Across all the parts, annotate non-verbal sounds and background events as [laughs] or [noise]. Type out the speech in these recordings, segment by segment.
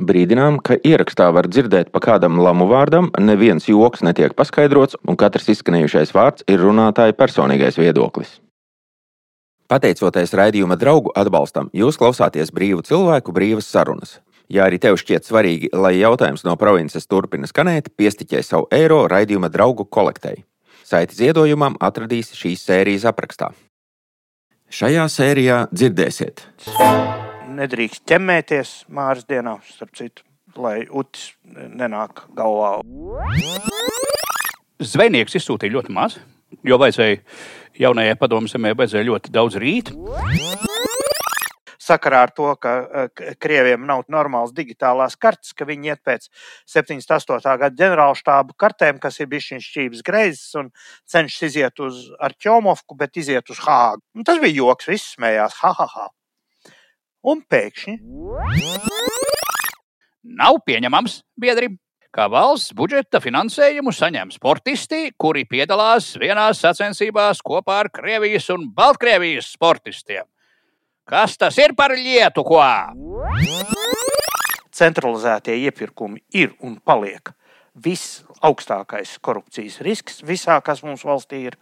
Brīdinām, ka ierakstā var dzirdēt pa kādam lamu vārdam, neviens joks netiek paskaidrots, un katrs izskanējušais vārds ir runātāja personīgais viedoklis. Pateicoties raidījuma draugu atbalstam, jūs klausāties brīvu cilvēku brīvas sarunas. Ja arī tev šķiet svarīgi, lai jautājums no provinces turpina skanēt, piestiķē savu eiro raidījuma draugu kolektei. Saiti ziedojumam atradīs šīs sērijas aprakstā. Šajā sērijā dzirdēsiet nedrīkst ķemmēties māras dienā, starp citu, lai utis nenāk galvā. Zvejnieks izsūtīja ļoti maz, jo vajadzēja jaunajai padomu zemē vajadzēja ļoti daudz rīt. Sakarā ar to, ka krieviem nav normāls digitālās kartes, ka viņi iet pēc 78. gada ģenerālštābu kartēm, kas ir bijušas šķības greizes un cenšas iziet uz Arčomovku, bet iziet uz Hāgu. Un tas bija joks, viss smējās, ha, ha, ha un pēkšņi nav pieņemams, biedri, ka valsts budžeta finansējumu saņem sportisti, kuri piedalās vienās sacensībās kopā ar Krievijas un Baltkrievijas sportistiem. Kas tas ir par lietu, ko? Centralizētie iepirkumi ir un paliek visaugstākais korupcijas risks visā, kas mums valstī ir.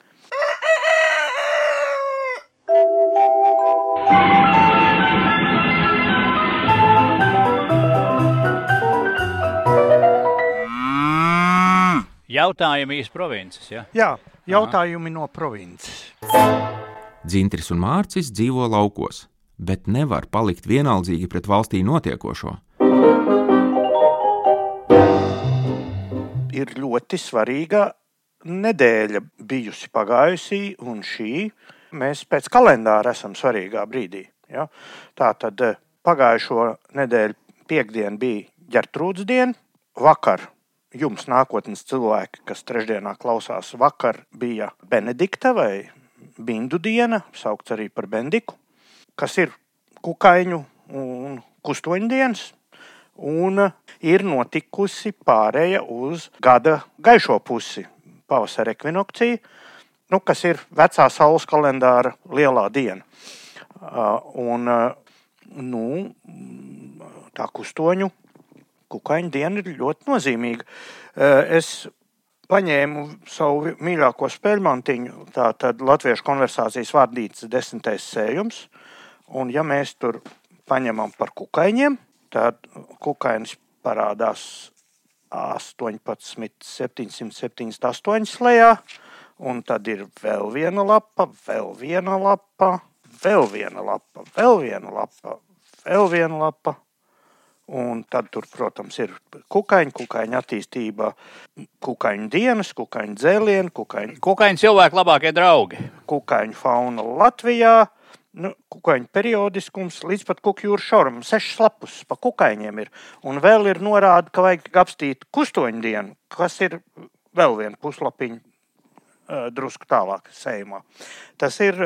Jautājumi īsi provinces. Ja? Jā, jautājumi Aha. no provinces. Dzintris un Mārcis dzīvo laukos, bet nevar palikt vienaldzīgi pret valstī notiekošo. Ir ļoti svarīga nedēļa bijusi pagājusī, un šī mēs pēc kalendāra esam svarīgā brīdī. Ja? Tā tad eh, pagājušo nedēļu piekdiena bija ģertrūdas diena, vakar jums, nākotnes cilvēki, kas trešdienā klausās, vakar bija Benedikta vai Bindu diena, saukts arī par Bendiku, kas ir kukaiņu un kustoņu dienas. Un ir notikusi pārēja uz gada gaišo pusi, pavasara ekvinokcija, nu, kas ir vecā saules kalendāra lielā diena. Un, nu, tā kustoņu kukaiņa diena ir ļoti nozīmīga. Eh, es paņēmu savu mīļāko spēļmantiņu, tātad Latviešu konversācijas vārdītes desmitais sējums, un ja mēs tur paņemam par kukaiņiem, tad kukainis parādās 18, 778 lejā, un tad ir vēl viena lapa, vēl viena lapa, vēl viena lapa, vēl viena lapa, vēl viena lapa, Un tad tur, protams, ir kukaiņa, kukaiņa attīstība, kukaiņa dienas, kukaiņa dzēlieni, kukaiņa, kukaiņa cilvēku labākie draugi. Kukaiņa fauna Latvijā, nu, kukaiņa periodiskums līdz pat kukjūra šauram. Sešas lapus pa kukaiņiem ir. Un vēl ir norāda, ka vajag apstīt kustoņu dienu, kas ir vēl viena puslapiņa drusku tālāk sējumā. Tas ir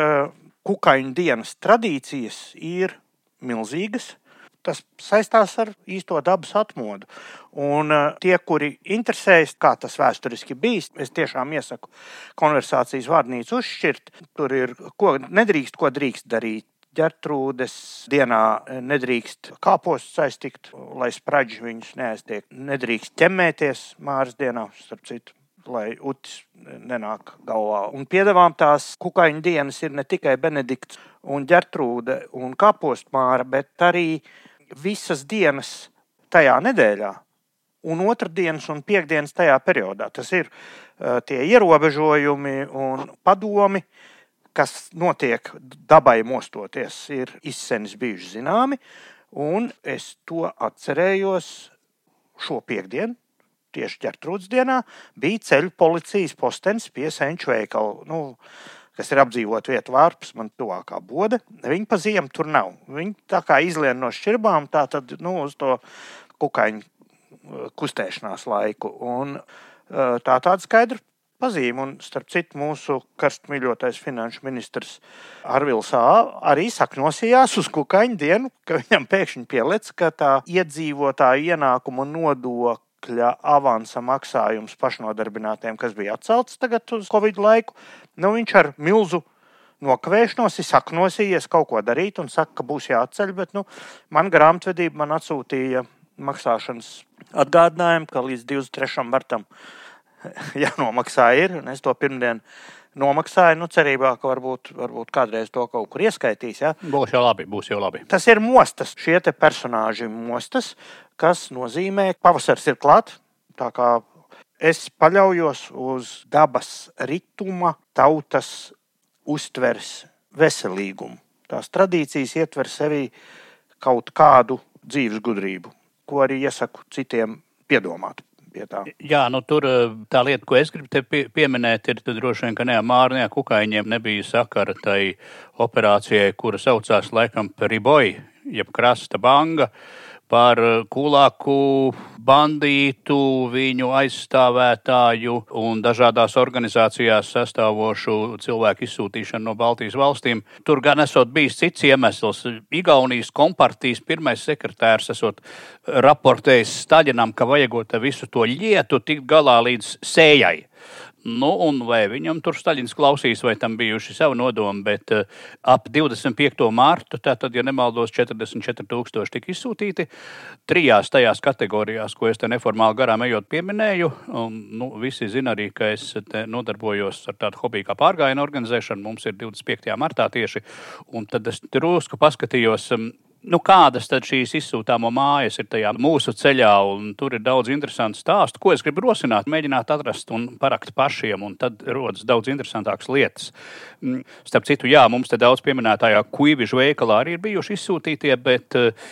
kukaiņu dienas tradīcijas ir milzīgas tas saistās ar īsto dabas atmodu. Un uh, tie, kuri interesējas, kā tas vēsturiski bijis, es tiešām iesaku konversācijas vārnīcu uzšķirt. Tur ir, ko nedrīkst, ko drīkst darīt. Gertrūdes dienā nedrīkst kāpostus aiztikt, lai spraģi viņus neaiztiek. Nedrīkst ķemmēties māras dienā, starp citu lai utis nenāk galvā. Un piedāvām tās kukaiņu dienas ir ne tikai Benedikts un Gertrūde un Kapostmāra, bet arī visas dienas tajā nedēļā, un otrdienas un piekdienas tajā periodā. Tas ir uh, tie ierobežojumi un padomi, kas notiek dabai mostoties, ir izsenis bijuši zināmi, un es to atcerējos šo piekdienu. Tieši ķertrūdas dienā bija ceļu policijas postenis pie senču veikala. Nu, kas ir apdzīvota vieta vārps, man tuvākā bode. Viņi pa ziemu tur nav. Viņi tā kā izlien no šķirbām, tā tad nu, uz to kukaiņu uh, kustēšanās laiku. Un, uh, tā tāda skaidra pazīme, un starp citu mūsu karstmīļotais finanšu ministrs Arvils A. arī saknosījās uz kukaiņu dienu, ka viņam pēkšņi pielec, ka tā iedzīvotāju ienākuma nodokļa avansa maksājums pašnodarbinātiem, kas bija atcelts tagad uz Covid laiku, nu, viņš ar milzu nokavēšanos ir saknosījies kaut ko darīt un saka, ka būs jāatceļ, bet nu, man grāmatvedība man atsūtīja maksāšanas atgādinājumu, ka līdz 23. martam [laughs] jānomaksā ir. Es to pirmdien nomaksāju, nu, cerībā, ka varbūt, varbūt kādreiz to kaut kur ieskaitīs. Ja? Būs jau labi, būs jau labi. Tas ir mostas, šie personāži mostas, kas nozīmē, ka pavasaris ir klāts. Es paļaujos uz dabas rituma, tautas uztveres veselīgumu. Tās tradīcijas ietver sevī kaut kādu dzīves gudrību, ko arī iesaku citiem piedomāt. Pie tā. Jā, nu tur tā lieta, ko es gribu te pie, pieminēt, ir droši vien, ka ne Mārnē Kukaiņiem nebija sakara tai operācijai, kura saucās laikam Riboja, jeb Krasta Banga. Uh, par eh, kulāku bandītu, viņu aizstāvētāju un dažādās organizācijās sastāvošu cilvēku izsūtīšanu no Baltijas valstīm. Tur gan esot bijis cits iemesls. Igaunijas kompartijas pirmais sekretārs esot raportējis Staļinam, ka vajagot visu to lietu tikt galā līdz sējai. Nu, un vai viņam tur Staļins klausīs, vai tam bijuši savi nodomi, bet uh, ap 25. mārtu, tātad, ja nemaldos, 44,000 tika izsūtīti trijās tajās kategorijās, ko es te neformāli garām ejot pieminēju. Un, nu, visi zina arī, ka es nodarbojos ar tādu hobiju kā pārgājienu organizēšanu. Mums ir 25. martā tieši, un tad es drusku paskatījos. Um, nu, kādas tad šīs izsūtāmo mājas ir tajā mūsu ceļā, un tur ir daudz interesantu stāstu, ko es gribu rosināt, mēģināt atrast un parakt pašiem, un tad rodas daudz interesantākas lietas. Mm, starp citu, jā, mums te daudz pieminētājā kuivižu veikalā arī ir bijuši izsūtītie, bet eh,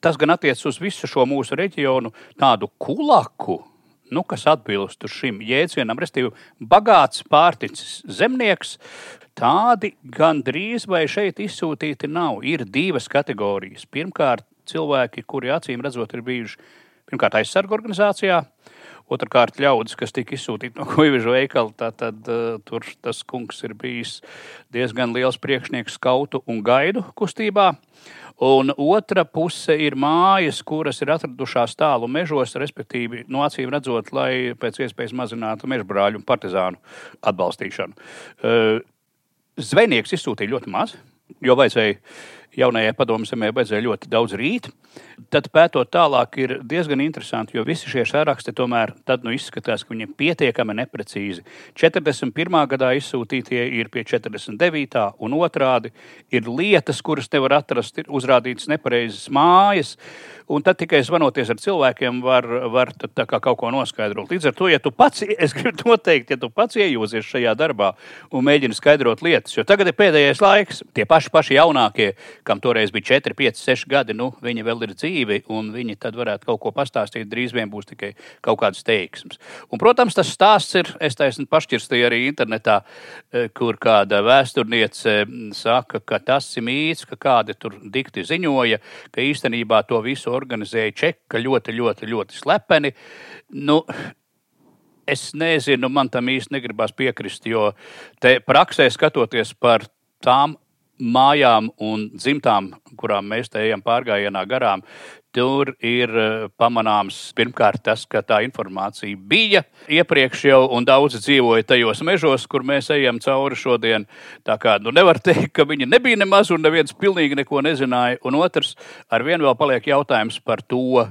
tas gan attiecas uz visu šo mūsu reģionu, tādu kulaku. Nu, kas atbilst šim jēdzienam, respektīvi, bagāts, pārticis zemnieks, Tādi gandrīz vai šeit izsūtīti nav. Ir divas kategorijas. Pirmkārt, cilvēki, kuri acīm redzot, ir bijuši pirmkārt aizsargu organizācijā. Otrakārt, ļaudis, kas tika izsūtīti no [laughs] Kuiviža veikala, tad, tad uh, tur tas kungs ir bijis diezgan liels priekšnieks skautu un gaidu kustībā. Un otra puse ir mājas, kuras ir atradušās tālu mežos, respektīvi, no acīm redzot, lai pēc iespējas mazinātu mežbrāļu un partizānu atbalstīšanu. Uh, Zvejnieks izsūtīja ļoti maz, jo vajadzēja jaunajai padomu zemē vajadzēja ļoti daudz rīt. Tad pētot tālāk, ir diezgan interesanti, jo visi šie saraksti tomēr nu izskatās, ka viņi ir pietiekami neprecīzi. 41. gadā izsūtītie ir pie 49. un otrādi ir lietas, kuras nevar atrast, ir uzrādītas nepareizas mājas. Un tad tikai zvanoties ar cilvēkiem, var, var kaut ko noskaidrot. Līdz ar to, ja tu pats, [laughs] es gribu noteikt, ja tu pats iejūzies šajā darbā un mēģini skaidrot lietas, jo tagad ir pēdējais laiks, tie paši, paši jaunākie, kam toreiz bija 4, 5, 6 gadi, nu, viņi vēl ir dzīvi, un viņi tad varētu kaut ko pastāstīt. Drīz vien būs tikai kaut kādas teiksmes. Un, protams, tas stāsts ir, es taisnu pašķirstīju arī internetā, eh, kur kāda vēsturniece mm, saka, ka tas ir mīts, ka kādi tur dikti ziņoja, ka īstenībā to visu organizēja Čeka ļoti, ļoti, ļoti slepeni. Nu, es nezinu, man tam īsti negribas piekrist, jo te praksē skatoties par tām mājām un dzimtām, kurām mēs te ejam pārgājienā garām, tur ir eh, pamanāms pirmkārt tas, ka tā informācija bija iepriekš jau, un daudzi dzīvoja tajos mežos, kur mēs ejam cauri šodien. Tā kā nu, nevar teikt, ka viņi nebija nemaz, un neviens pilnīgi neko nezināja. Un otrs, ar vienu vēl paliek jautājums par to,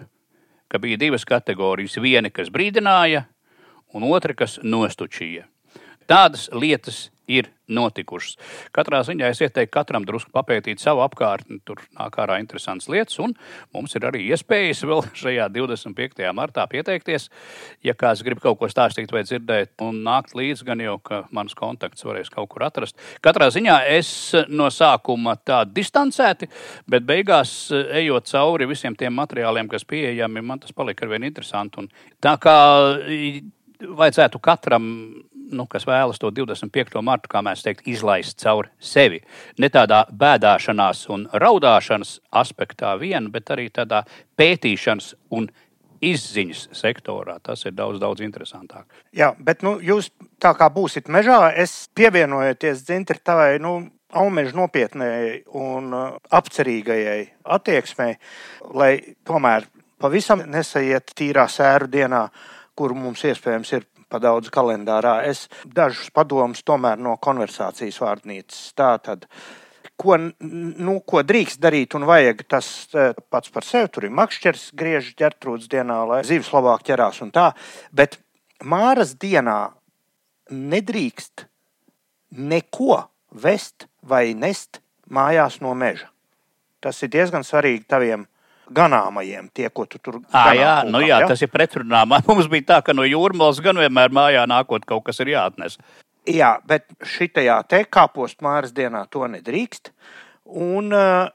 ka bija divas kategorijas. Viena, kas brīdināja, un otra, kas nostučīja. Tādas lietas ir notikušas. Katrā ziņā es ieteiktu katram drusku papētīt savu apkārtni. Tur nāk ārā interesantas lietas, un mums ir arī iespējas vēl [laughs] šajā 25. martā pieteikties. Ja kāds grib kaut ko stāstīt vai dzirdēt, un nākt līdzi, gan jau, ka mans kontakts varēs kaut kur atrast. Katrā ziņā es no sākuma tā distancēti, bet beigās, ejot cauri visiem tiem materiāliem, kas pieejami, man tas palika ar vien interesanti. Un tā kā vajadzētu katram nu, kas vēlas to 25. martu, kā mēs teiktu, izlaist caur sevi. Ne tādā bēdāšanās un raudāšanas aspektā vien, bet arī tādā pētīšanas un izziņas sektorā. Tas ir daudz, daudz interesantāk. Jā, bet nu, jūs tā kā būsiet mežā, es pievienojoties dzintri tavai. Nu... Aumeža nopietnējai un uh, apcerīgajai attieksmei, lai tomēr pavisam nesaiet tīrā sēru dienā, kur mums iespējams ir pa daudz kalendārā. Es dažus padomus tomēr no konversācijas vārnīcas. Tā tad, ko, nu, ko drīkst darīt un vajag, tas eh, pats par sevi. Tur ir makšķers, griež ģērtrūdas dienā, lai zivs labāk ķerās un tā. Bet māras dienā nedrīkst neko vest vai nest mājās no meža. Tas ir diezgan svarīgi taviem ganāmajiem, tie, ko tu tur ganā jā, kūkā, nu jā, ja? tas ir pretrunā. [laughs] Mums bija tā, ka no jūrmālas gan vienmēr mājā nākot kaut kas ir jāatnes. Jā, bet šitajā te kāpostu māras dienā to nedrīkst. Un uh,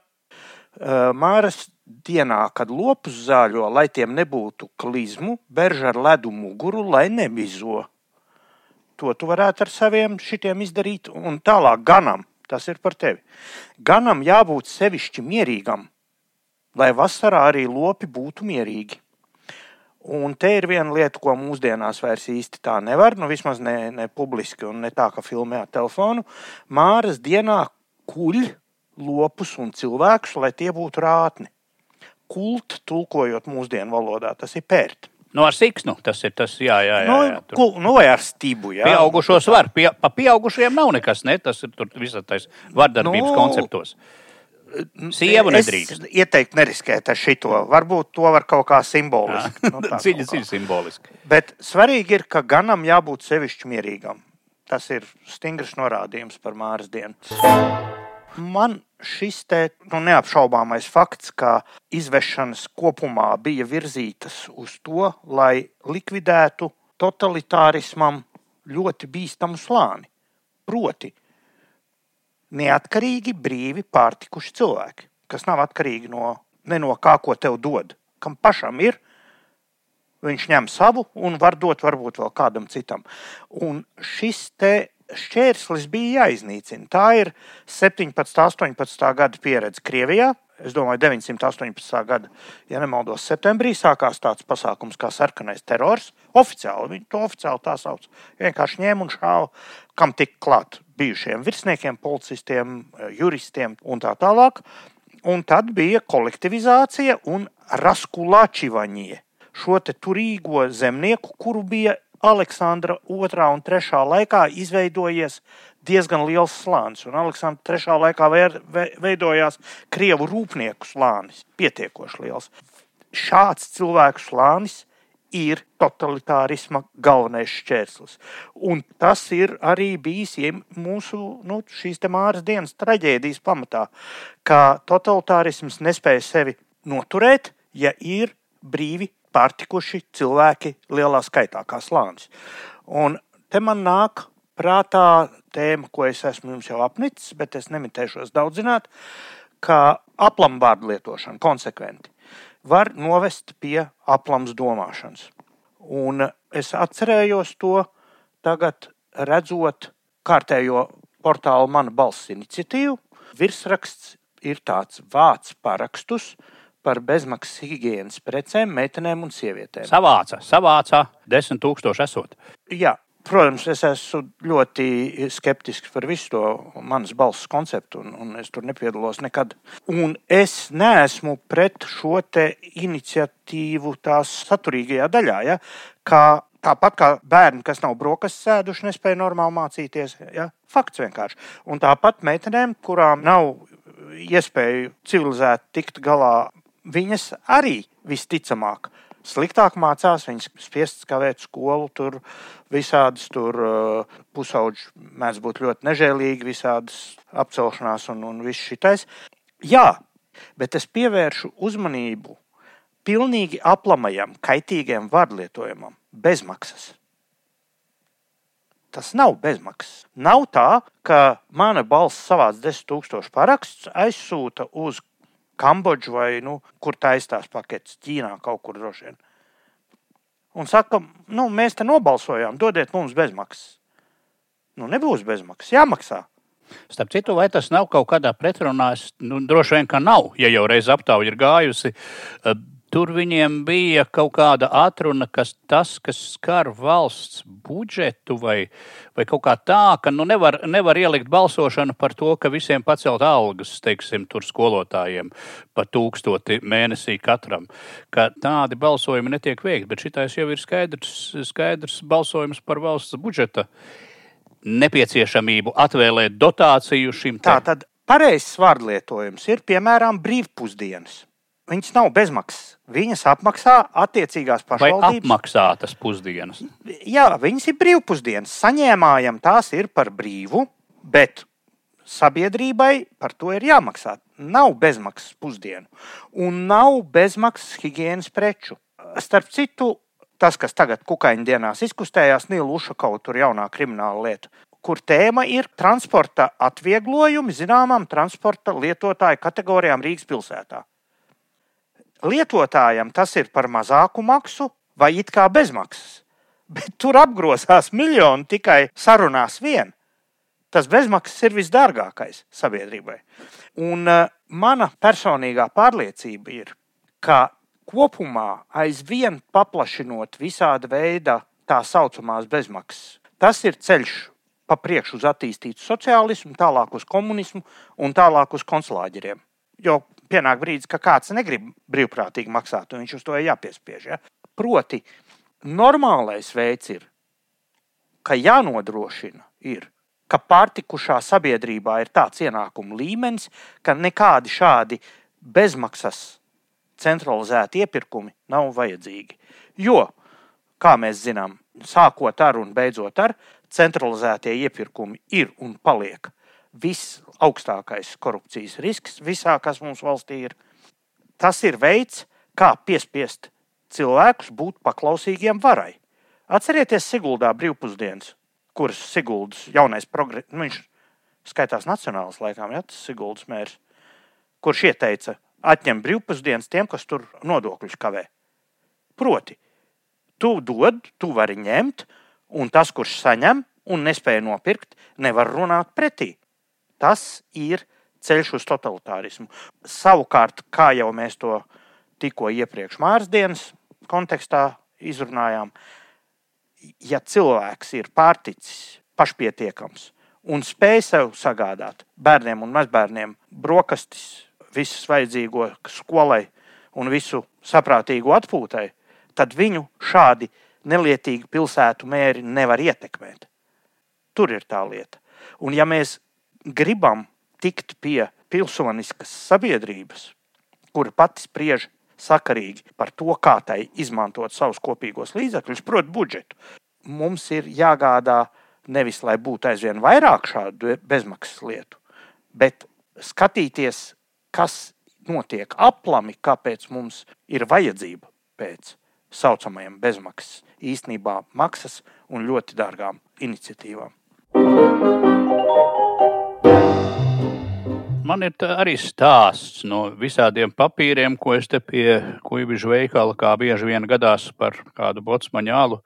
māras dienā, kad lopus zāļo, lai tiem nebūtu klizmu, berža ar ledu muguru, lai nemizo. To tu varētu ar saviem šitiem izdarīt. Un tālāk ganam, tas ir par tevi. Ganam jābūt sevišķi mierīgam, lai vasarā arī lopi būtu mierīgi. Un te ir viena lieta, ko mūsdienās vairs īsti tā nevar, nu vismaz ne, ne publiski un ne tā, ka filmē ar telefonu. Māras dienā kuļ lopus un cilvēkus, lai tie būtu rātni. Kult, tulkojot mūsdienu valodā, tas ir pērt. Nu, ar siksnu tas ir tas, jā, jā, jā. Nu, jā tur. kul, nu vai ar stibu, jā. Pieaugušos var, pie, pa pieaugušiem nav nekas, ne? Tas ir tur visātais vardarbības Nu, konceptos. Sievu Es nedrīkst. ieteiktu neriskēt ar šito. Varbūt to var kaut kā simboliski. nu, [laughs] kā. dziļi simboliski. Bet svarīgi ir, ka ganam jābūt sevišķi mierīgam. Tas ir stingrs norādījums par māras dienu. Man šis te nu, neapšaubāmais fakts, ka izvešanas kopumā bija virzītas uz to, lai likvidētu totalitārismam ļoti bīstamu slāni. Proti, neatkarīgi, brīvi pārtikuši cilvēki, kas nav atkarīgi no, no kā, ko tev dod. Kam pašam ir, viņš ņem savu un var dot varbūt vēl kādam citam. Un šis te šķērslis bija jāiznīcina. Tā ir 17, 18 gada pieredze Krievijā. Es domāju, 918. gada, ja nemaldos, septembrī sākās tāds pasākums kā sarkanais terors. Oficiāli viņi to oficiāli tā sauc. Vienkārši ņēma un šāva, kam tik klāt bijušiem virsniekiem, policistiem, juristiem un tā tālāk. Un tad bija kolektivizācija un raskulāčivaņie. Šo turīgo zemnieku, kuru bija Aleksandra 2. un 3. laikā izveidojies diezgan liels slānis. Un Aleksandra 3. laikā vēr- ve- veidojās krievu rūpnieku slānis, pietiekoši liels. Šāds cilvēku slānis ir totalitārisma galvenais šķērslis. Un tas ir arī bijis mūsu nu, šīs māras dienas traģēdijas pamatā, ka totalitārisms nespēja sevi noturēt, ja ir brīvi pārtikuši cilvēki lielā skaitā, kā slānis. Un te man nāk prātā tēma, ko es esmu jums jau apnicis, bet es nemitēšos daudzināt, ka aplam vārdu lietošana konsekventi var novest pie aplams domāšanas. Un es atcerējos to tagad, redzot kārtējo portālu Mana balss iniciatīvu. Virsraksts ir tāds vāc parakstus par bezmaksas higiēnas precēm, meitenēm un sievietēm. Savāca, savāca, desmit tūkstoši esot. Jā, protams, es esmu ļoti skeptisks par visu to manas balss konceptu, un, un es tur nepiedalos nekad. Un es neesmu pret šo te iniciatīvu tās saturīgajā daļā. Ja? Kā, tāpat kā bērni, kas nav brokastis sēduši, nespēja normāli mācīties. Ja? Fakts vienkārši. Un tāpat meitenēm, kurām nav iespēju civilizēti tikt galā, viņas arī visticamāk sliktāk mācās, viņas spiestas kavēt skolu, tur visādas tur uh, pusauģi mēdz būt ļoti nežēlīgi, visādas apcelšanās un, un viss šitais. Jā, bet es pievēršu uzmanību pilnīgi aplamajam, kaitīgam vārdlietojumam, bezmaksas. Tas nav bezmaksas. Nav tā, ka mana balss savāc 10,000 parakstus, aizsūta uz Kambodžu vai nu, kur taisās paketes, Ķīnā kaut kur droši vien. Un saka, nu, mēs te nobalsojām, dodiet mums bezmaksas. Nu, nebūs bezmaksas, jāmaksā. Starp citu, vai tas nav kaut kādā pretrunā? Nu, droši vien, ka nav. Ja jau reiz aptauja ir gājusi, eh, tur viņiem bija kaut kāda atruna, kas tas, kas skar valsts budžetu vai, vai kaut kā tā, ka nu, nevar, nevar ielikt balsošanu par to, ka visiem pacelt algas, teiksim, tur skolotājiem pa tūkstoti mēnesī katram. Ka tādi balsojumi netiek veikti, bet šitais jau ir skaidrs, skaidrs balsojums par valsts budžeta nepieciešamību atvēlēt dotāciju šim Tā tad Pareizs vārdlietojums ir piemēram brīvpusdienas. Viņas nav bezmaksas. Viņas apmaksā attiecīgās Vai pašvaldības. apmaksātas pusdienas? Jā, viņas ir brīvpusdienas. Saņēmājam tās ir par brīvu, bet sabiedrībai par to ir jāmaksā. Nav bezmaksas pusdienu un nav bezmaksas higiēnas preču. Starp citu, tas, kas tagad kukaiņu dienās izkustējās, Nīla Ušakauta tur jaunā krimināla lieta, kur tēma ir transporta atvieglojumi zināmām transporta lietotāju kategorijām Rīgas pilsētā. Lietotājam tas ir par mazāku maksu vai it kā bezmaksas, bet tur apgrozās miljoni tikai sarunās vien. Tas bezmaksas ir visdārgākais sabiedrībai. Un uh, mana personīgā pārliecība ir, ka kopumā aizvien paplašinot visāda veida tā saucamās bezmaksas, tas ir ceļš pa priekšu uz attīstītu sociālismu, tālāk uz komunismu un tālāk uz konsulāģeriem. Jo pienāk brīdis, ka kāds negrib brīvprātīgi maksāt, un viņš uz to ir jāpiespiež. Ja? Proti, normālais veids ir, ka jānodrošina, ir, ka pārtikušā sabiedrībā ir tāds ienākumu līmenis, ka nekādi šādi bezmaksas centralizēti iepirkumi nav vajadzīgi. Jo, kā mēs zinām, sākot ar un beidzot ar, centralizētie iepirkumi ir un paliek visaugstākais korupcijas risks visā, kas mums valstī ir. Tas ir veids, kā piespiest cilvēkus būt paklausīgiem varai. Atcerieties, Siguldā brīvpusdienas, kuras Siguldas jaunais progress, nu, viņš skaitās nacionāls laikām, ja tas Siguldas mērs, kurš ieteica atņemt brīvpusdienas tiem, kas tur nodokļus kavē. Proti, tu dod, tu vari ņemt, un tas, kurš saņem un nespēja nopirkt, nevar runāt pretī. Tas ir ceļš uz totalitārismu. Savukārt, kā jau mēs to tikko iepriekš Māras dienas kontekstā izrunājām, ja cilvēks ir pārticis, pašpietiekams un spēj sev sagādāt bērniem un mazbērniem brokastis, visu vajadzīgo skolai un visu saprātīgu atpūtai, tad viņu šādi nelietīgi pilsētu mēri nevar ietekmēt. Tur ir tā lieta. Un ja mēs gribam tikt pie pilsoniskas sabiedrības, kura pati spriež sakarīgi par to, kā tai izmantot savus kopīgos līdzekļus, proti, budžetu, mums ir jāgādā nevis, lai būtu aizvien vairāk šādu bezmaksas lietu, bet skatīties, kas notiek aplami, kāpēc mums ir vajadzība pēc saucamajām bezmaksas, īstenībā maksas un ļoti dārgām iniciatīvām. Man ir arī stāsts no visādiem papīriem, ko es te pie kuģiņa veikala, kā bieži vien gadās par kādu botsmaņālu,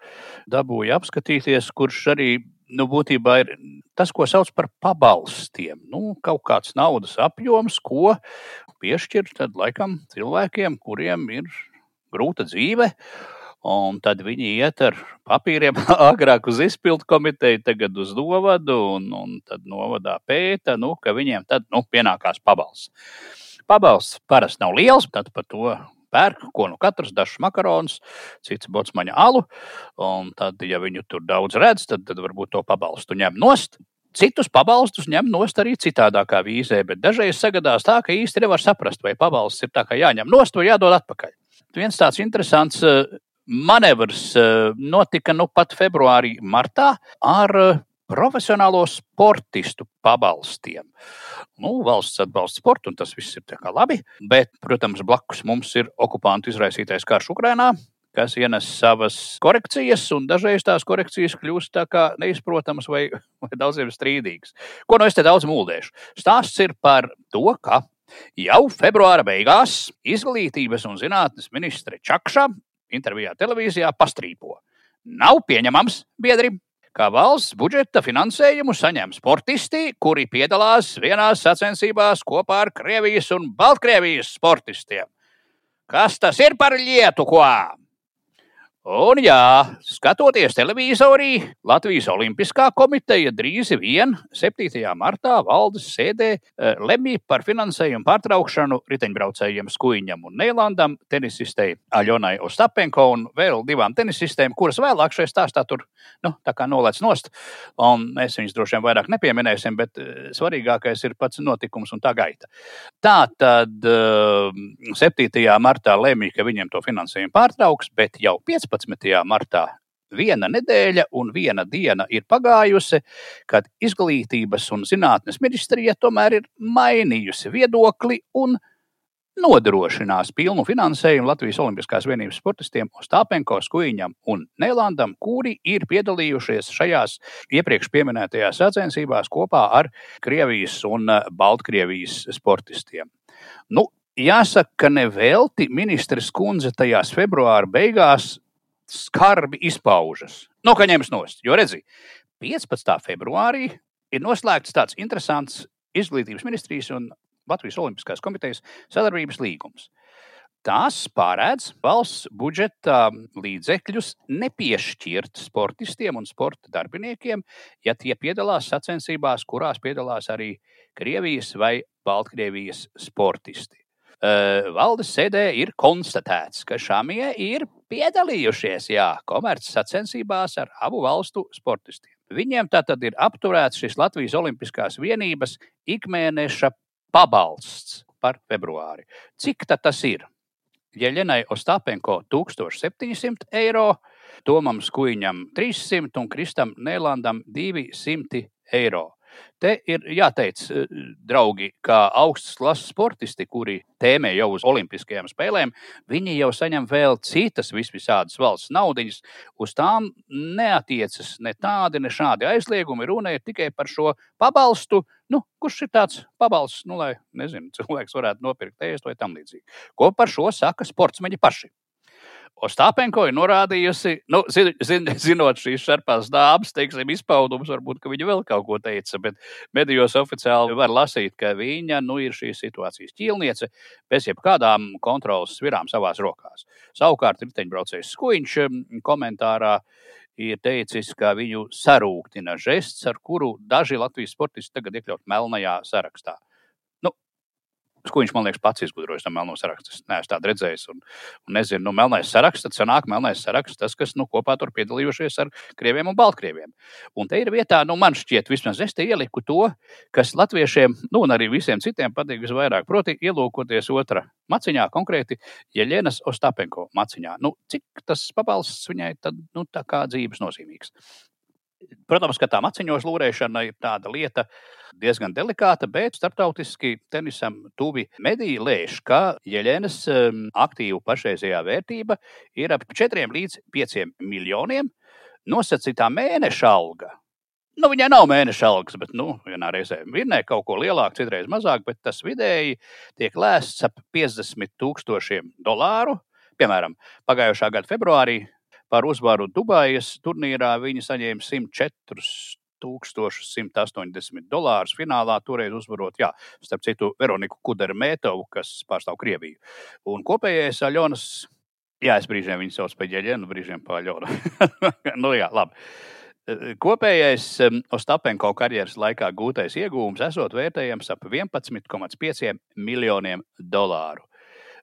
dabūju apskatīties, kurš arī nu, būtībā ir tas, ko sauc par pabalstiem. Nu, kaut kāds naudas apjoms, ko piešķirt laikam cilvēkiem, kuriem ir grūta dzīve. Un tad viņi iet ar papīriem [laughs] agrāk uz izpildu komiteju, tagad uz novadu, un, un tad novadā pēta, nu, ka viņiem tad nu, pienākās pabalsts. Pabalsts parasti nav liels, tad par to pērk, ko nu katrs dažs makaronus, cits botsmaņa alu. Un tad, ja viņu tur daudz redz, tad, tad varbūt to pabalstu ņem nost. Citus pabalstus ņem nost arī citādākā vīzē, bet dažreiz sagadās tā, ka īsti nevar saprast, vai pabalsts ir tā kā jāņem nost vai jādod atpakaļ. Viens tāds interesants manevrs notika nu pat februārī, martā ar profesionālo sportistu pabalstiem. Nu, valsts atbalsta sportu, un tas viss ir labi. Bet, protams, blakus mums ir okupantu izraisītais karš Ukrajinā, kas ienes savas korekcijas, un dažreiz tās korekcijas kļūst neizprotamas vai, [laughs] vai daudziem strīdīgas. Ko no es te daudz mūldēšu? Stāsts ir par to, ka jau februāra beigās izglītības un zinātnes ministre Čakša intervijā televīzijā pastrīpo. Nav pieņemams, biedri, ka valsts budžeta finansējumu saņem sportisti, kuri piedalās vienās sacensībās kopā ar Krievijas un Baltkrievijas sportistiem. Kas tas ir par lietu, ko? Un jā, skatoties televizorī, Latvijas Olimpiskā komiteja drīz vien 7. martā valdes sēdē eh, lemj par finansējumu pārtraukšanu riteņbraucējiem Skuiņam un Neilandam, tenisistei Aļonai Ostapenko un vēl divām tenisistēm, kuras vēlāk šajā stāstā tur nu, nolaists nost. Un mēs viņus droši vien vairāk nepieminēsim, bet eh, svarīgākais ir pats notikums un tā gaita. Tā tad 7. Eh, martā lemj, ka viņiem to finansējumu pārtrauks, bet jau 15. 15. martā. Viena nedēļa un viena diena ir pagājusi, kad Izglītības un zinātnes ministrija tomēr ir mainījusi viedokli un nodrošinās pilnu finansējumu Latvijas Olimpiskās vienības sportistiem Ostāpenko, Skuiņam un Nēlandam, kuri ir piedalījušies šajās iepriekš minētajās sacensībās kopā ar Krievijas un Baltkrievijas sportistiem. Nu, jāsaka, ka nevelti ministrs kundze tajās februāra beigās skarbi izpaužas. Nu, kā ņems nost. Jo redzi, 15. februārī ir noslēgts tāds interesants izglītības ministrijas un Latvijas Olimpiskās komitejas sadarbības līgums. Tas pārēdz valsts budžeta līdzekļus nepiešķirt sportistiem un sporta darbiniekiem, ja tie piedalās sacensībās, kurās piedalās arī Krievijas vai Baltkrievijas sportisti. Valdes sēdē ir konstatēts, ka šāmie ir piedalījušies jā, komerces sacensībās ar abu valstu sportistiem. Viņiem tātad ir apturēts šis Latvijas Olimpiskās vienības ikmēneša pabalsts par februāri. Cik tas ir? Jeļenai Ostapenko 1700 eiro, Tomam Skuiņam 300 un Kristam Nēlandam 200 eiro. Te ir jāteic, eh, draugi, kā augstas klases sportisti, kuri tēmē jau uz Olimpiskajām spēlēm, viņi jau saņem vēl citas visvisādas valsts naudiņas. Uz tām neatiecas ne tādi, ne šādi aizliegumi. Runa ir tikai par šo pabalstu. Nu, kurš ir tāds pabalsts, nu, lai nezinu, [laughs] cilvēks varētu nopirkt ēst vai tam līdzīgi? Ko par šo saka sportsmeņi paši? Ostāpenko ir norādījusi, nu, zin, zin, zinot šīs šarpās dāmas, teiksim, izpaudumus, varbūt viņa vēl kaut ko teica, bet medijos oficiāli var lasīt, ka viņa nu, ir šīs situācijas ķīlniece bez jebkādām kontrolas svirām savās rokās. Savukārt riteņbraucējs Skuiņš komentārā ir teicis, ka viņu sarūktina žests, ar kuru daži Latvijas sportisti tagad iekļaut melnajā sarakstā ko viņš man liekas pats izgudrojis no melno saraksta. Es neesmu tādu redzējis. Un, un nezinu, nu, melnais saraksts, tad sanāk melnais saraksts, tas, kas nu, kopā tur piedalījušies ar krieviem un baltkrieviem. Un te ir vietā, nu, man šķiet, vismaz es te ieliku to, kas latviešiem, nu, un arī visiem citiem patīk visvairāk. Proti, ielūkoties otrā maciņā, konkrēti Jeļenas Ostapenko maciņā. Nu, cik tas pabalsts viņai tad, nu, tā kā dzīves nozīmīgs. Protams, ka tā maciņos lūrēšana ir tāda lieta diezgan delikāta, bet starptautiski tenisam tuvi mediji lēš, ka Jeļenas um, aktīvu pašreizējā vērtība ir ap 4 līdz 5 miljoniem. Nosacītā mēneša alga Nu, viņai nav mēneša algas, bet nu, vienā reizē vinnē kaut ko lielāku, citreiz mazāk, bet tas vidēji tiek lēsts ap 50 tūkstošiem dolāru. Piemēram, pagājušā gada februārī Par uzvaru Dubajas turnīrā viņi saņēma 104 1180 dolārus finālā, toreiz uzvarot, jā, starp citu, Veroniku Kudermētovu, kas pārstāv Krieviju. Un kopējais Aļonas, jā, es brīžiem viņu sauc par ģeļenu, brīžiem par Aļonu. [laughs] nu jā, labi. Kopējais Ostapenko karjeras laikā gūtais iegūms esot vērtējams ap 11,5 miljoniem dolāru.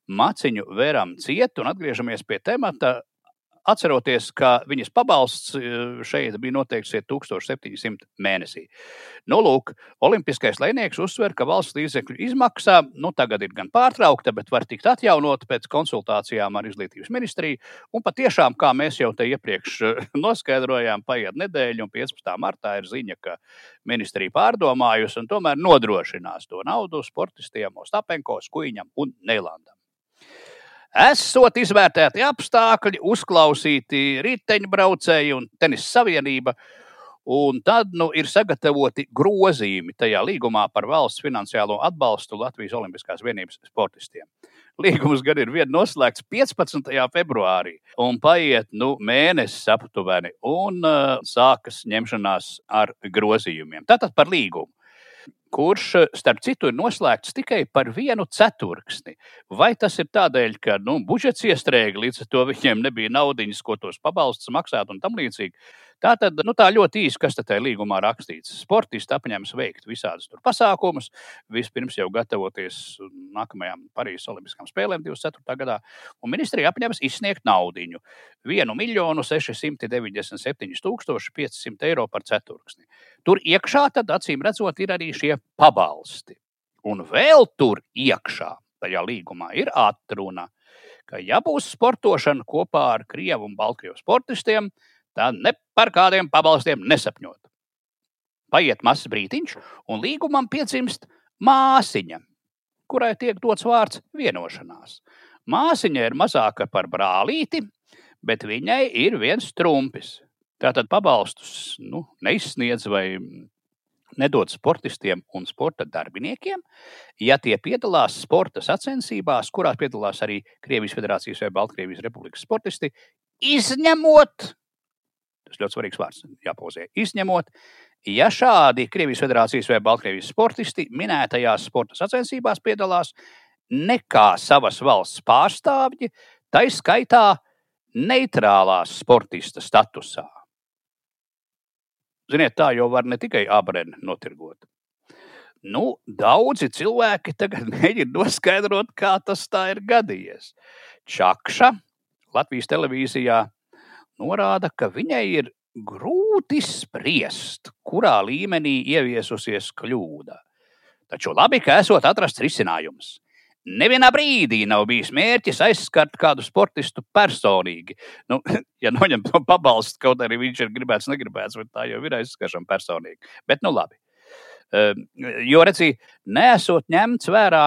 Maciņu veram ciet un atgriežamies pie temata Atceroties, ka viņas pabalsts e, šeit bija noteikts 1700 mēnesī. Nu, lūk, Olimpiskais lēnieks uzsver, ka valsts līdzekļu izmaksā nu, tagad ir gan pārtraukta, bet var tikt atjaunota pēc konsultācijām ar Izglītības ministriju. Un patiešām, kā mēs jau te iepriekš e, [laughs] noskaidrojām, paiet nedēļa, un 15. martā ir ziņa, ka ministrija pārdomājusi un tomēr nodrošinās to naudu sportistiem Ostapenko, Skuiņam un Neilandam. Esot izvērtēti apstākļi, uzklausīti riteņbraucēji un tenisa savienība, un tad nu, ir sagatavoti grozījumi tajā līgumā par valsts finansiālo atbalstu Latvijas Olimpiskās vienības sportistiem. Līgums gan ir vien noslēgts 15. februārī, un paiet nu, mēnesis aptuveni, un uh, sākas ņemšanās ar grozījumiem. Tātad par līgumu. Kurš, starp citu, ir noslēgts tikai par vienu ceturksni. Vai tas ir tādēļ, ka nu, budžets iestrēga, līdz ar to viņiem nebija naudiņas, ko tos pabalstus maksāt un tam līdzīgi? Tā tad nu, tā ļoti īsi, kas tajā līgumā rakstīts. Sportisti apņemas veikt visādus pasākumus, vispirms jau gatavoties nākamajām Parīzes Olimpiskajām spēlēm 24. gadā, un ministrija apņemas izsniegt naudiņu - 1 miljonu 697 500 eiro par ceturksni. Tur iekšā tad acīm redzot ir arī šie pabalsti. Un vēl tur iekšā, tajā līgumā, ir atruna, ka ja būs sportošana kopā ar Krievu un Baltkrievijas sportistiem, tad ne par kādiem pabalstiem nesapņot. Paiet mazs brītiņš, un līgumam piedzimst māsiņa, kurai tiek dots vārds vienošanās. Māsiņa ir mazāka par brālīti, bet viņai ir viens trumpis. Tātad pabalstus nu, neizsniedz vai nedod sportistiem un sporta darbiniekiem, ja tie piedalās sporta sacensībās, kurās piedalās arī Krievijas Federācijas vai Baltkrievijas Republikas sportisti, izņemot Tas ļoti svarīgs vārds, jāpauzē. Izņemot, ja šādi Krievijas Federācijas vai Baltkrievijas sportisti minētajās sporta sacensībās piedalās nekā savas valsts pārstāvji, tā izskaitā neitrālās sportista statusā. Ziniet, tā jau var ne tikai abrēnu notirgot. Nu, daudzi cilvēki tagad [laughs] mēģina noskaidrot, kā tas tā ir gadījies. Čakša Latvijas televīzijā norāda, ka viņai ir grūti spriest, kurā līmenī ieviesusies kļūda. Taču labi, ka esot atrasts risinājums. Nevienā brīdī nav bijis mērķis aizskart kādu sportistu personīgi. Nu, [laughs] ja noņem to pabalstu, kaut arī viņš ir gribēts, negribēts, bet tā jau ir aizskaršana personīgi. Bet, nu labi. Ehm, jo, redziet, nesot ņemts vērā,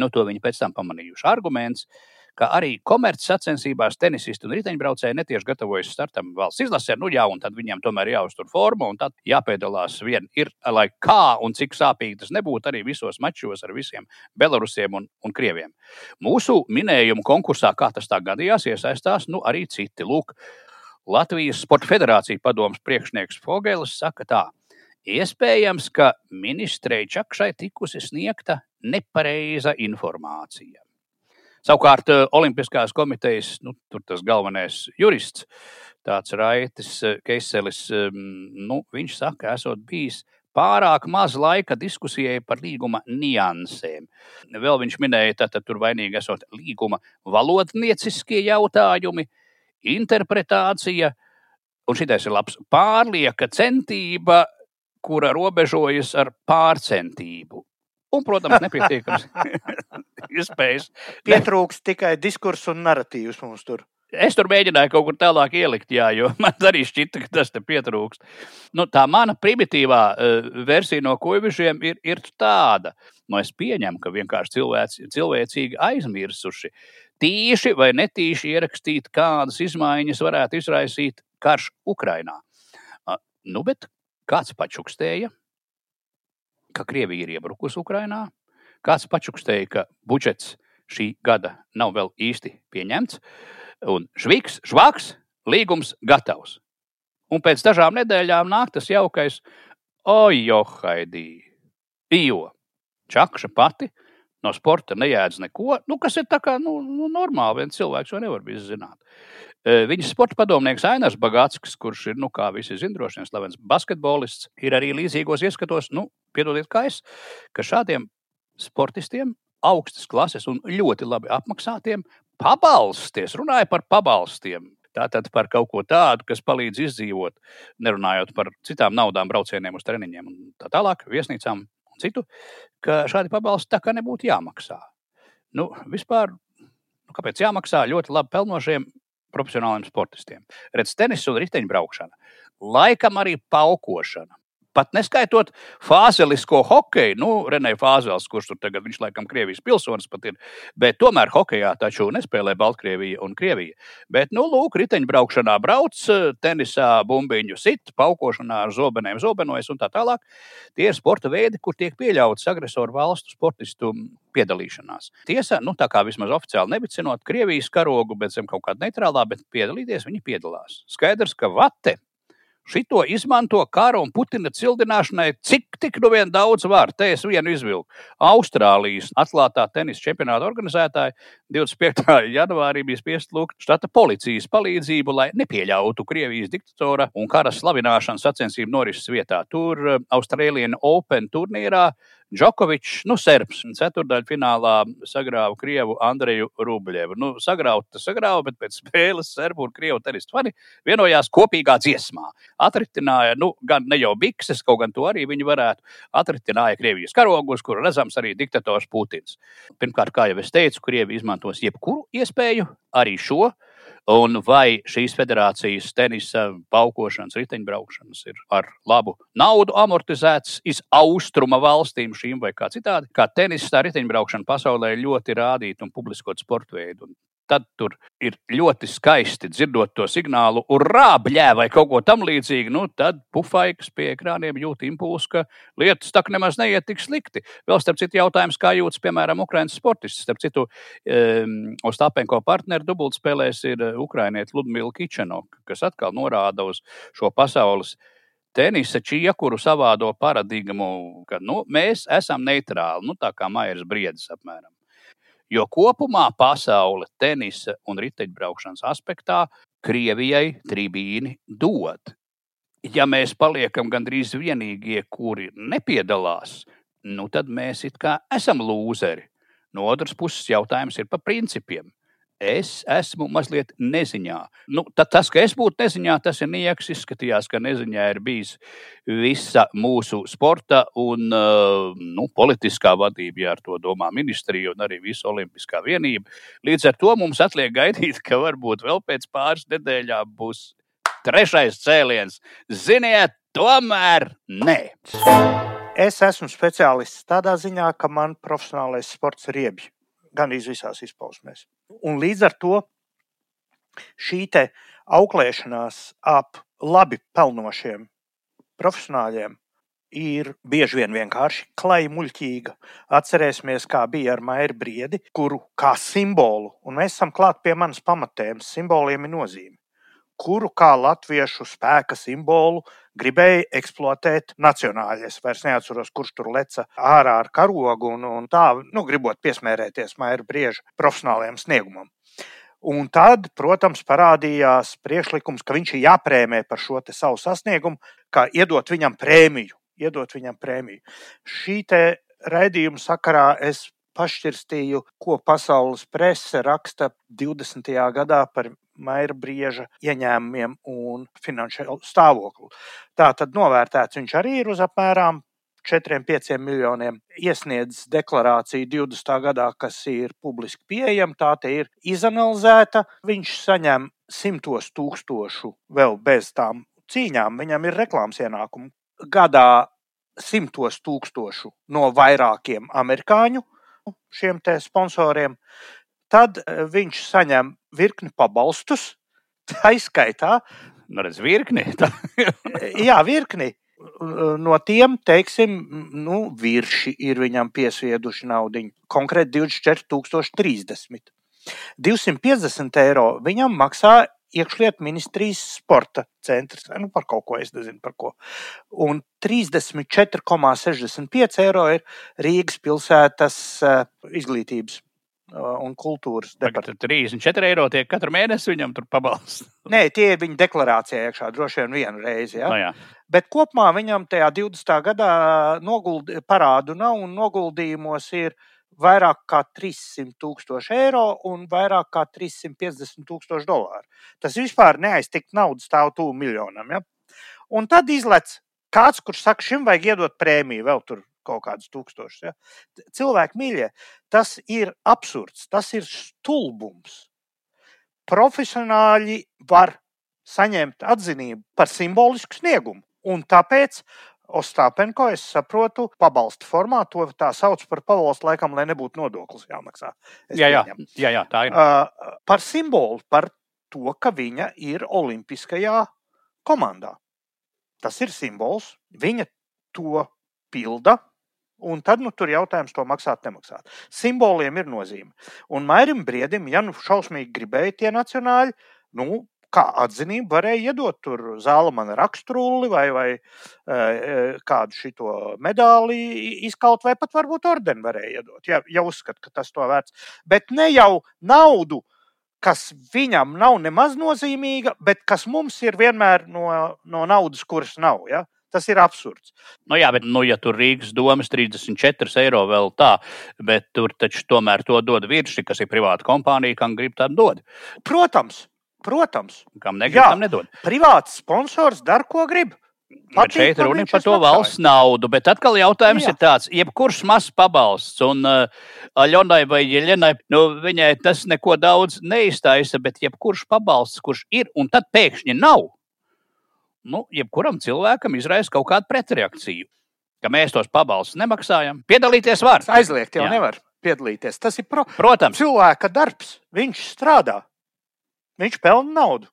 nu, to viņi pēc tam pamanījuši arguments, uh, ka arī komercsacensībās tenisisti un riteņbraucēji netieši gatavojas startam valsts izlasē. Nu, jā, un tad viņiem tomēr jāuztur forma, un tad jāpiedalās vien ir, lai kā un cik sāpīgi tas nebūtu arī visos mačos ar visiem belarusiem un, un krieviem. Mūsu minējumu konkursā, kā tas tā gadījās, iesaistās nu, arī citi. Lūk, Latvijas Sporta Federācija padomus priekšnieks Fogēlis saka tā. Iespējams, ka ministrei Čakšai tikusi sniegta nepareiza informācija. Savukārt, eh, Olimpiskās komitejas nu, galvenais jurists, tāds Raitis eh, Keiselis, ehm, nu, viņš saka, esot bijis pārāk maz laika diskusijai par līguma niansēm. Vēl viņš minēja, ka tur vainīgi esot līguma valodnieciskie jautājumi, interpretācija, un šitais ir labs pārlieka centība, kura robežojas ar pārcentību. Un, protams, nepietiekams [laughs] iespējas. [laughs] Pietrūks tikai diskurss un narratīvs mums tur. Es tur mēģināju kaut kur tālāk ielikt, jā, jo [laughs] man arī šķita, ka tas te pietrūkst. Nu, tā mana primitīvā uh, versija no kuģiem ir, ir tāda, nu, es pieņemu, ka vienkārši cilvēks, cilvēcīgi aizmirsuši tīši vai netīši ierakstīt, kādas izmaiņas varētu izraisīt karš Ukrajinā. Uh, nu, bet kāds pačukstēja, ka Krievija ir iebrukusi Ukrajinā. Kāds pačukstēja, ka budžets šī gada nav vēl īsti pieņemts, un šviks, švaks, līgums gatavs. Un pēc dažām nedēļām nāk tas jaukais, ojo, haidī, jo čakša pati no sporta nejēdz neko, nu, kas ir tā kā nu, nu, normāli, viens cilvēks to nevar bijis zināt. Viņas sporta padomnieks Ainars Bagātskis, kurš ir, nu, kā visi zina, droši vien slavens basketbolists, ir arī līdzīgos ieskatos, nu, piedodiet, kā es, ka šādiem sportistiem, augstas klases un ļoti labi apmaksātiem, pabalsties, runāja par pabalstiem. Tātad par kaut ko tādu, kas palīdz izdzīvot, nerunājot par citām naudām, braucieniem uz treniņiem un tā tālāk, viesnīcām un citu, ka šādi pabalsti tā kā nebūtu jāmaksā. Nu, vispār, nu, kāpēc jāmaksā ļoti labi pelnošiem profesionāliem sportistiem. Redz, tenis un riteņbraukšana, laikam arī paukošana. Pat neskaitot fāzelisko hokeju, nu, Renēja Fāzels, kurš tur tagad, viņš laikam Krievijas pilsonis pat ir, bet tomēr hokejā taču nespēlē Baltkrievija un Krievija. Bet, nu, lūk, riteņbraukšanā brauc, tenisā bumbiņu sit, paukošanā ar zobeniem zobenojas un tā tālāk. Tie ir sporta veidi, kur tiek pieļauts agresoru valstu sportistu piedalīšanās. Tiesa, nu, tā kā vismaz oficiāli nevicinot Krievijas karogu, bet zem kaut kāda neitrālā, bet piedalīties viņi piedalās. Skaidrs, ka vate Šito izmanto kara un Putina cildināšanai, cik tik nu vien daudz var. Te es vienu izvilku. Austrālijas atklātā tenisa čempionāta organizētāji 25. [laughs] janvārī bija spiest lūgt štata policijas palīdzību, lai nepieļautu Krievijas diktatora un kara slavināšanas sacensību norises vietā. Tur eh, Austrālijas Open turnīrā Džokovičs, nu, serbs, ceturdaļfinālā sagrāva Krievu Andreju Rubļevu. Nu, sagrauta, tas sagrāva, bet pēc spēles serbu un krievu tenistu fani vienojās kopīgā dziesmā. Atritināja, nu, gan ne jau bikses, kaut gan to arī viņi varētu, atritināja Krievijas karogus, kur redzams arī diktators Putins. Pirmkārt, kā jau es teicu, Krievi izmantos jebkuru iespēju, arī šo Un vai šīs federācijas tenisa, paukošanas, riteņbraukšanas ir ar labu naudu amortizēts iz austruma valstīm, šīm vai kā citādi, kā tenis, tā riteņbraukšana pasaulē ļoti rādīta un publiskot sporta veidu. Tad tur ir ļoti skaisti dzirdot to signālu, urā, bļē, vai kaut ko tamlīdzīgu. Nu, tad pufaiks pie ekrāniem jūt impulsu, ka lietas tā nemaz neiet tik slikti. Vēl starp citu, jautājums, kā jūtas, piemēram, Ukraiņas sportists. Starp citu, um, Ostapenko partneru dubultspēlēs ir Ukraiņieta Ludmila Kičenok, kas atkal norāda uz šo pasaules tenisa čiekuru savādo paradigmu, ka nu, mēs esam neitrāli, nu, tā kā Maijas briedis apmēram. Jo kopumā pasaule tenisa un riteņbraukšanas aspektā Krievijai tribīni dod. Ja mēs paliekam gandrīz vienīgie, kuri nepiedalās, nu tad mēs it kā esam lūzeri. No otras puses, jautājums ir par principiem es esmu mazliet neziņā. Nu, tas, ka es būtu neziņā, tas ir nieks. Izskatījās, ka neziņā ir bijis visa mūsu sporta un nu, politiskā vadība, ja ar to domā ministrija un arī visa olimpiskā vienība. Līdz ar to mums atliek gaidīt, ka varbūt vēl pēc pāris nedēļām būs trešais cēliens. Ziniet, tomēr nē. Es esmu speciālists tādā ziņā, ka man profesionālais sports ir riebjs gan visās izpausmēs. Un līdz ar to šī auklēšanās ap labi pelnošiem profesionāļiem ir bieži vien vienkārši klajā muļķīga. Atcerēsimies, kā bija ar Maiju Briedi, kuru kā simbolu, un mēs esam klāt pie manas pamatēmas, simboliem ir nozīme kuru kā latviešu spēka simbolu gribēja eksploatēt nacionāļi. Es vairs neatceros, kurš tur leca ārā ar karogu un, un tā, nu, gribot piesmērēties Maija Brieža profesionālajiem sniegumam. Un tad, protams, parādījās priekšlikums, ka viņš ir jāprēmē par šo savu sasniegumu, kā iedot viņam prēmiju. Iedot viņam prēmiju. Šī raidījuma sakarā es pašķirstīju, ko pasaules prese raksta 20. gadā par Maira Brieža ieņēmumiem un finanšu stāvokli. Tā tad novērtēts viņš arī ir uz apmēram 4-5 miljoniem. Iesniedz deklarāciju 20. gadā, kas ir publiski pieejama, tā ir izanalizēta. Viņš saņem simtos tūkstošu vēl bez tām cīņām, viņam ir reklāmas ienākumi. Gadā simtos tūkstošu no vairākiem amerikāņu šiem sponsoriem. Tad eh, viņš saņem virkni pabalstus, [laughs] tā izskaitā. Nu, redz, virkni. [laughs] jā, virkni. No tiem, teiksim, nu, virši ir viņam piesvieduši naudu. Konkrēti 24,030. 250 eiro viņam maksā iekšlietu ministrijas sporta centrs. Nu, par kaut ko es nezinu, par ko. Un 34,65 eiro ir Rīgas pilsētas izglītības un kultūras departamentam. 34 eiro tiek katru mēnesi viņam tur pabalsts. [laughs] Nē, tie ir viņa deklarācijā iekšā, droši vien vienu reizi. Ja? No jā. Bet kopumā viņam tajā 20. gadā noguldi, parādu nav un noguldījumos ir vairāk kā 300 tūkstoši eiro un vairāk kā 350 tūkstoši dolāru. Tas vispār neaiztikt naudu stāv tuvu miljonam. Ja? Un tad izlec kāds, kurš saka, šim vajag iedot prēmiju vēl tur kaut kādus tūkstošus. Ja? Cilvēki mīļie, tas ir absurds, tas ir stulbums. Profesionāļi var saņemt atzinību par simbolisku sniegumu. Un tāpēc Ostāpenko, es saprotu, pabalstu formā to tā sauc par pabalstu, laikam, lai nebūtu nodoklis jāmaksā. Es jā, jā, jā, jā, tā ir. Uh, par simbolu, par to, ka viņa ir Olimpiskajā komandā. Tas ir simbols. Viņa to pilda, Un tad nu, tur ir jautājums, to maksāt, nemaksāt. Simboliem ir nozīme. Un Mairim Briedim, ja nu šausmīgi gribēja tie nacionāļi, nu, kā atzinību varēja iedot tur zālamana raksturulli vai, vai e, kādu šito medāli izkaut, vai pat varbūt ordeni varēja iedot, ja, ja uzskat, ka tas to vērts. Bet ne jau naudu, kas viņam nav nemaz nozīmīga, bet kas mums ir vienmēr no, no naudas, kuras nav. Ja? Tas ir absurds. Nu, jā, bet, nu, ja tur Rīgas domas 34 eiro vēl tā, bet tur taču tomēr to dod virsni, kas ir privāta kompānija, kam grib tādu dod. Protams, protams. Kam negrib, jā, tam nedod. Privāts sponsors dara, ko grib. Patīk, šeit runa par to valsts naudu, bet atkal jautājums nu, ir tāds, jebkurš mazs pabalsts, un uh, Aļonai vai Jeļenai, nu, viņai tas neko daudz neiztaisa, bet jebkurš pabalsts, kurš ir un tad pēkšņi nav, nu, jebkuram cilvēkam izraisa kaut kādu pretreakciju. Ka mēs tos pabalstus nemaksājam. Piedalīties var. Aizliegt jau Jā. nevar piedalīties. Tas ir pro... Protams. cilvēka darbs. Viņš strādā. Viņš pelna naudu.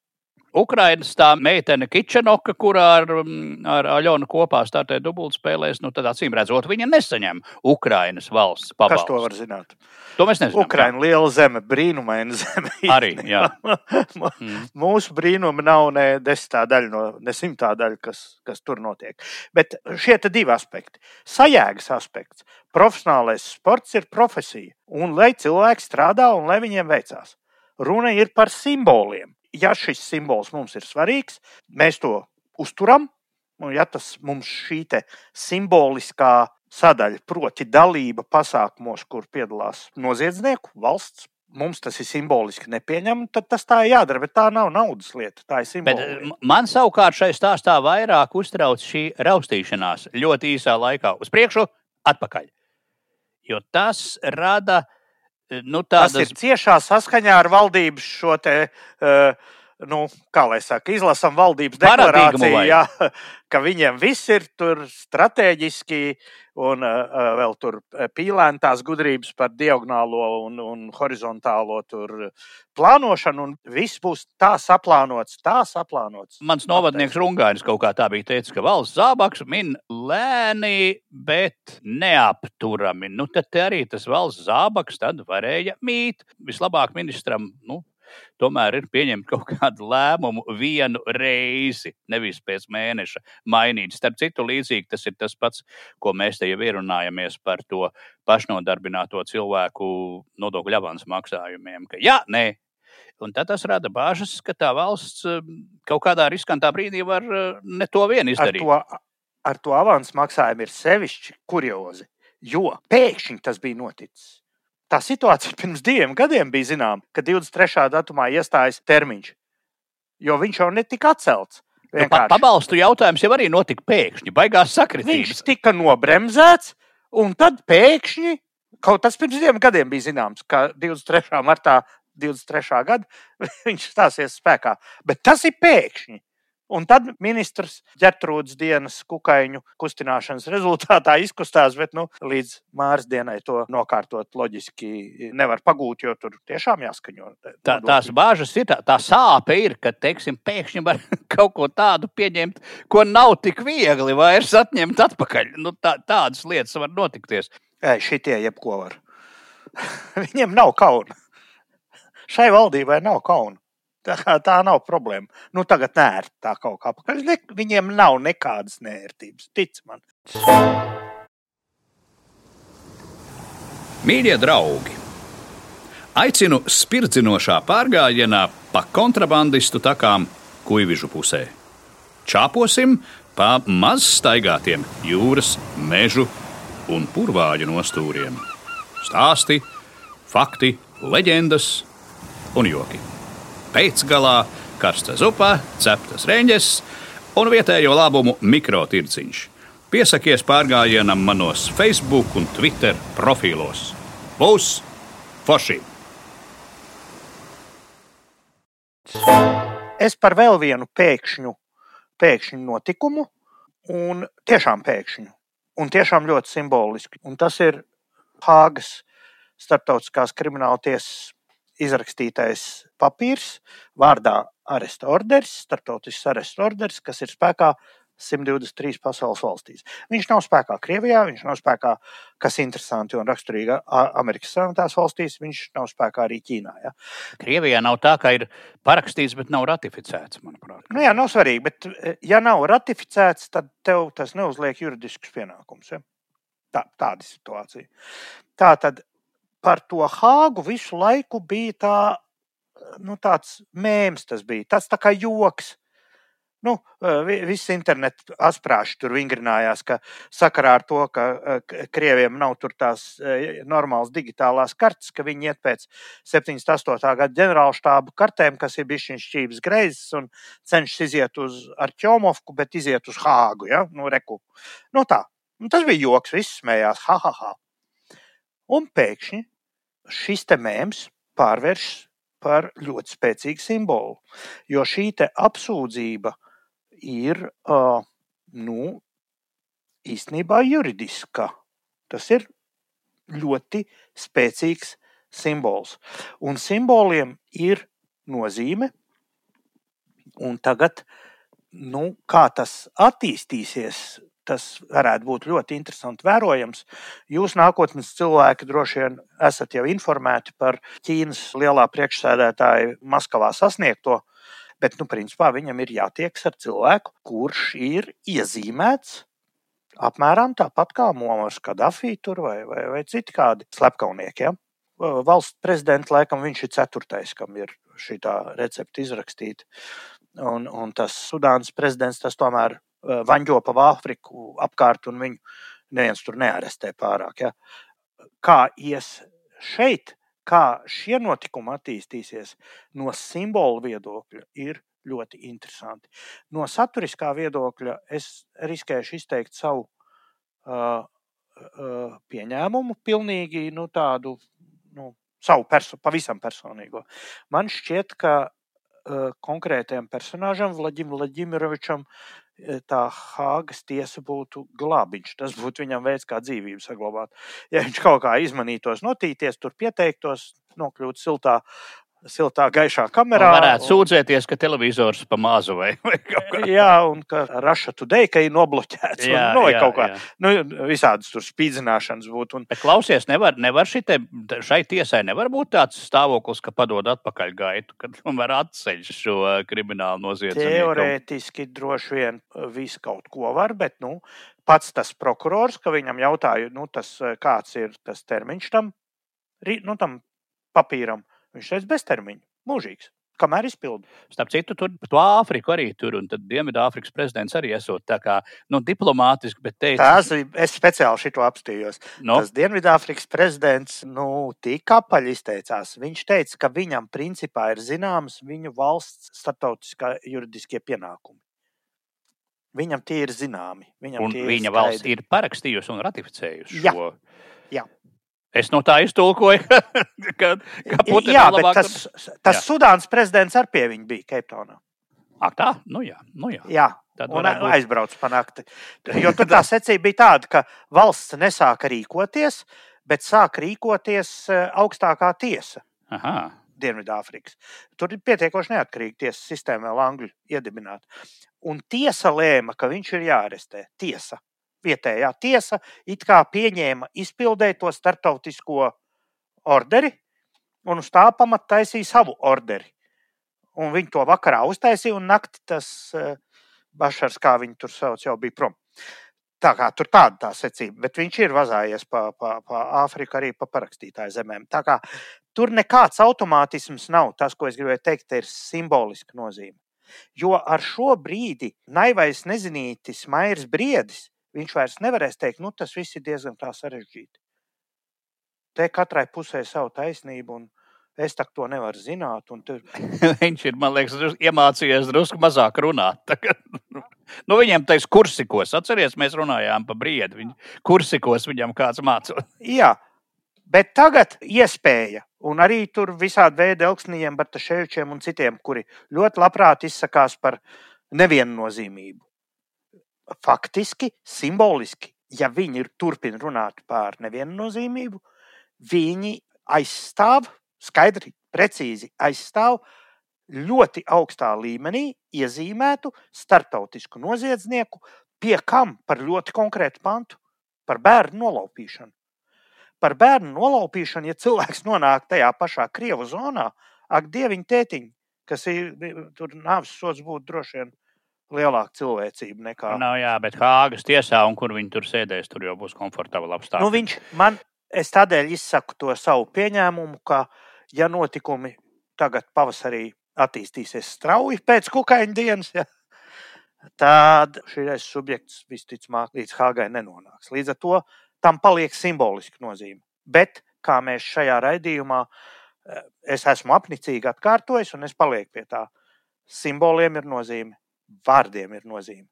Ukrainas tā meitene Kičenoka, kurā ar, mm, ar Aļonu kopā startē dubultspēlēs, nu tad acīm redzot, viņa nesaņem Ukrainas valsts pabalstu. Kas to var zināt? To mēs nezinām. Ukraina ir liela zeme, brīnumaina zeme. Arī, jā. [laughs] mm. Mūsu brīnumi nav ne desmitā daļa, no, ne simtā daļa, kas, kas tur notiek. Bet šie divi aspekti. Sajēgas aspekts. Profesionālais sports ir profesija. Un lai cilvēki strādā un lai viņiem veicās. Runa ir par simboliem ja šis simbols mums ir svarīgs, mēs to uzturam. Un ja tas mums šī simboliskā sadaļa, proti, dalība pasākumos, kur piedalās noziedznieku valsts, mums tas ir simboliski nepieņemami, tad tas tā ir jādara. Bet tā nav naudas lieta, tā ir simbolika. Bet man savukārt šai stāstā vairāk uztrauc šī raustīšanās ļoti īsā laikā, uz priekšu, atpakaļ. Jo tas rada nu, tādas... Tas ir ciešā saskaņā ar valdības šo te. Uh, nu, kā lai saka, izlasām valdības deklarāciju, jā, ka viņiem viss ir tur strateģiski un uh, vēl tur pīlēntās gudrības par diagonālo un, un horizontālo plānošanu, un viss būs tā saplānots, tā saplānots. Mans novadnieks Rungainis kaut kā tā bija teicis, ka valsts zābaks min lēni, bet neapturami. Nu, tad arī tas valsts zābaks tad varēja mīt. Vislabāk ministram, nu, tomēr ir pieņemt kaut kādu lēmumu vienu reizi, nevis pēc mēneša mainīt. Starp citu, līdzīgi tas ir tas pats, ko mēs te jau ierunājamies par to pašnodarbināto cilvēku nodokļu avans maksājumiem. Ka, jā, nē, Un tad tas rada bāžas, ka tā valsts um, kaut kādā riskantā brīdī var uh, ne to vien izdarīt. Ar to, ar to avansu maksājumu ir sevišķi kuriozi, jo pēkšņi tas bija noticis. Tā situācija [laughs] pirms diviem gadiem bija zināma, ka 23. datumā iestājas termiņš, jo viņš jau netika atcelts. Nu, pa, pabalstu jautājums jau arī notika pēkšņi, baigās sakritības. Viņš tika nobremzēts, un tad pēkšņi, kaut tas pirms diviem gadiem bija zināms, ka 23. martā 23. gada [laughs] viņš stāsies spēkā. Bet tas ir pēkšņi. Un tad ministrs ģērtrūdas dienas kukaiņu kustināšanas rezultātā izkustās, bet nu, līdz māras dienai to nokārtot loģiski nevar pagūt, jo tur tiešām jāskaņo. Tā, tās bāžas ir, tā, tā sāpe ir, ka teiksim, pēkšņi var [laughs] kaut ko tādu pieņemt, ko nav tik viegli vairs atņemt atpakaļ. Nu, tā, tādas lietas var notikties. Ei, šitie jebko var. [laughs] Viņiem nav kauna. Šai valdībai nav kauna. Tā, tā nav problēma. Nu, tagad nē, tā kaut kā pakaļ. Ne, viņiem nav nekādas nērtības. Tic man. Mīļie draugi! Aicinu spirdzinošā pārgājienā pa kontrabandistu takām Kuivižu pusē. Čāposim pa maz staigātiem jūras, mežu un purvāģu nostūriem. Stāsti, fakti, leģendas un joki pēcgalā karsta zupa, ceptas reņģes un vietējo labumu mikrotirdziņš. Piesakies pārgājienam manos Facebook un Twitter profilos. Būs forši! Es par vēl vienu pēkšņu, pēkšņu notikumu, un tiešām pēkšņu, un tiešām ļoti simbolisku. Un tas ir Hāgas starptautiskās krimināla tiesas izrakstītais papīrs, vārdā aresta orders, starptautisks aresta orders, kas ir spēkā 123 pasaules valstīs. Viņš nav spēkā Krievijā, viņš nav spēkā, kas ir interesanti un raksturīgi Amerikas Savienotās valstīs, viņš nav spēkā arī Ķīnā. Ja. Krievijā nav tā, ka ir parakstīts, bet nav ratificēts, manuprāt. Nu, jā, nav svarīgi, bet ja nav ratificēts, tad tev tas neuzliek juridiskus pienākumus. Ja. Tā, tāda situācija. Tā tad par to Hāgu visu laiku bija tā, nu, tāds mēms, tas bija tas tā kā joks. Nu, viss internets asprāši tur vingrinājās, ka sakarā ar to, ka krieviem nav tur tās normālas digitālās kartes, ka viņi iet pēc 78. gada ģenerālštābu kartēm, kas ir bijušas šķības greizes un cenšas iziet uz Arķomovku, bet iziet uz Hāgu. Ja? Nu, reku. nu, tā. Un tas bija joks, viss smējās, ha, ha, ha. Un pēkšņi šis te mēms pārvēršas par ļoti spēcīgu simbolu, jo šī apsūdzība ir uh, nu, īstenībā juridiska. Tas ir ļoti spēcīgs simbols. Un simboliem ir nozīme, un tagad, nu, kā tas attīstīsies, tas varētu būt ļoti interesanti vērojams. Jūs, nākotnes cilvēki, droši vien esat jau informēti par Ķīnas lielā priekšsēdētāja Maskavā sasniegto, bet, nu, principā viņam ir jātiekas ar cilvēku, kurš ir iezīmēts apmēram tāpat kā Momars Kadafī vai, vai, vai citi kādi slepkavnieki. Ja? Valsts prezidents, laikam, viņš ir ceturtais, kam ir šī recepte izrakstīta. Un, un tas Sudānas prezidents, tas tomēr vaņģo pa Āfriku apkārt, un viņu neviens tur nearestē pārāk. Ja. Kā ies šeit, kā šie notikumi attīstīsies no simbolu viedokļa, ir ļoti interesanti. No saturiskā viedokļa es riskēšu izteikt savu uh, uh, pieņēmumu, pilnīgi nu, tādu nu, savu perso pavisam personīgo. Man šķiet, ka uh, konkrētajam personāžam, Vladimir Vladimirovičam, tā Hāgas tiesa būtu glābiņš. Tas būtu viņam veids, kā dzīvību saglabāt. Ja viņš kaut kā izmanītos, notīties, tur pieteiktos, nokļūt siltā siltā, gaišā kamerā. Un varētu sūdzēties, ka televizors pa mazu vai, vai kaut kā. Jā, un ka raša tudei, ka ir nobloķēts. Jā, un, no, jā, kaut kā. Jā. Nu, visādas tur spīdzināšanas būtu. Un... Bet klausies, nevar, nevar šite, šai tiesai nevar būt tāds stāvoklis, ka padod atpakaļ gaitu, kad [laughs] tomēr atceļ šo kriminālu noziedzību. Teorētiski droši vien viss kaut ko var, bet, nu, pats tas prokurors, ka viņam jautāja, nu, tas, kāds ir tas termiņš tam, nu, tam papīram Viņš teica, beztermiņa, mūžīgs. Kamēr izpildīja. Starp citu, tur to Āfriku arī tur, un tad Dienvidāfrikas prezidents arī esot tā kā nu, diplomātiski, bet teica, Tās, es speciāli šito apstījos. No? Tas Dienvidāfrikas prezidents, nu, tik apaļ izteicās. Viņš teica, ka viņam principā ir zināms viņu valsts starptautiskā juridiskie pienākumi. Viņam tie ir zināmi. Viņam un viņa ir valsts ir parakstījusi un ratificējusi Jā. šo. Jā. Es no tā iztulkoju, [laughs] ka, ka Putina jā, bet tas, tas jā. Sudānas prezidents ar pie viņa bija Keiptonā. Ak, tā? Nu jā, nu jā. jā. Tad un aizbrauc panākti. Jo tur tā [laughs] secība bija tāda, ka valsts nesāka rīkoties, bet sāk rīkoties e, augstākā tiesa. Aha. Dienvidāfrikas. Tur ir pietiekoši neatkarīga tiesas sistēma, vēl angļu iedibināta. Un tiesa lēma, ka viņš ir jāarestē. Tiesa vietējā tiesa it kā pieņēma izpildēt to startautisko orderi un uz tā pamata taisīja savu orderi. Un viņi to vakarā uztaisīja, un naktī tas uh, Bašars, kā viņi tur sauc, jau bija prom. Tā kā tur tāda tā secība, bet viņš ir vazājies pa, pa, pa Āfriku arī pa parakstītāju zemēm. Tā kā tur nekāds automātisms nav. Tas, ko es gribēju teikt, ir simboliska nozīme. Jo ar šo brīdi naivais nezinītis Mairs Briedis viņš vairs nevarēs teikt, nu tas viss ir diezgan tā sarežģīti. Te katrai pusē savu taisnību, un es tak to nevaru zināt. Tur... [laughs] viņš ir, man liekas, iemācījies drusku mazāk runāt. [laughs] Tagad, nu, viņam teiks kursikos, atceries, mēs runājām pa briedu. Viņ, kursikos viņam kāds mācot. [laughs] Jā, bet tagad iespēja. Un arī tur visādi veidi Elksnijiem, Bartaševičiem un citiem, kuri ļoti labprāt izsakās par neviennozīmību faktiski, simboliski, ja viņi turpina runāt par neviennozīmību, viņi aizstāv, skaidri, precīzi aizstāv ļoti augstā līmenī iezīmētu starptautisku noziedznieku, pie kam par ļoti konkrētu pantu - par bērnu nolaupīšanu. Par bērnu nolaupīšanu, ja cilvēks nonāk tajā pašā Krievu zonā, ak, dieviņ, tētiņ, kas ir tur nāves sods būtu droši vien lielāka cilvēcība nekā. Nav, jā, bet Hāgas tiesā, un kur viņi tur sēdēs, tur jau būs komfortabli apstākļi. Nu, viņš man, es tādēļ izsaku to savu pieņēmumu, ka, ja notikumi tagad pavasarī attīstīsies strauji pēc kukaiņa dienas, ja, tad šis subjekts visticamāk līdz Hāgai nenonāks. Līdz ar to tam paliek simboliska nozīme. Bet, kā mēs šajā raidījumā, eh, es esmu apnicīgi atkārtojis, un es palieku pie tā, simboliem ir nozīme, vārdiem ir nozīme.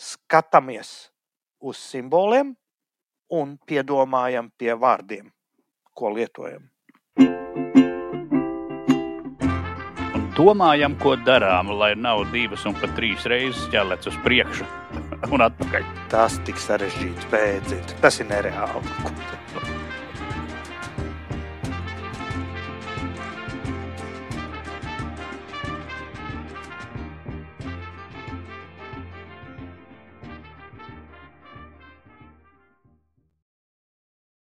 Skatāmies uz simboliem un piedomājam pie vārdiem, ko lietojam. Un domājam, ko darām, lai nav divas un pat trīs reizes jālec uz priekšu [laughs] un atpakaļ. Tas tik sarežģīts, beidziet. Tas ir nereāli.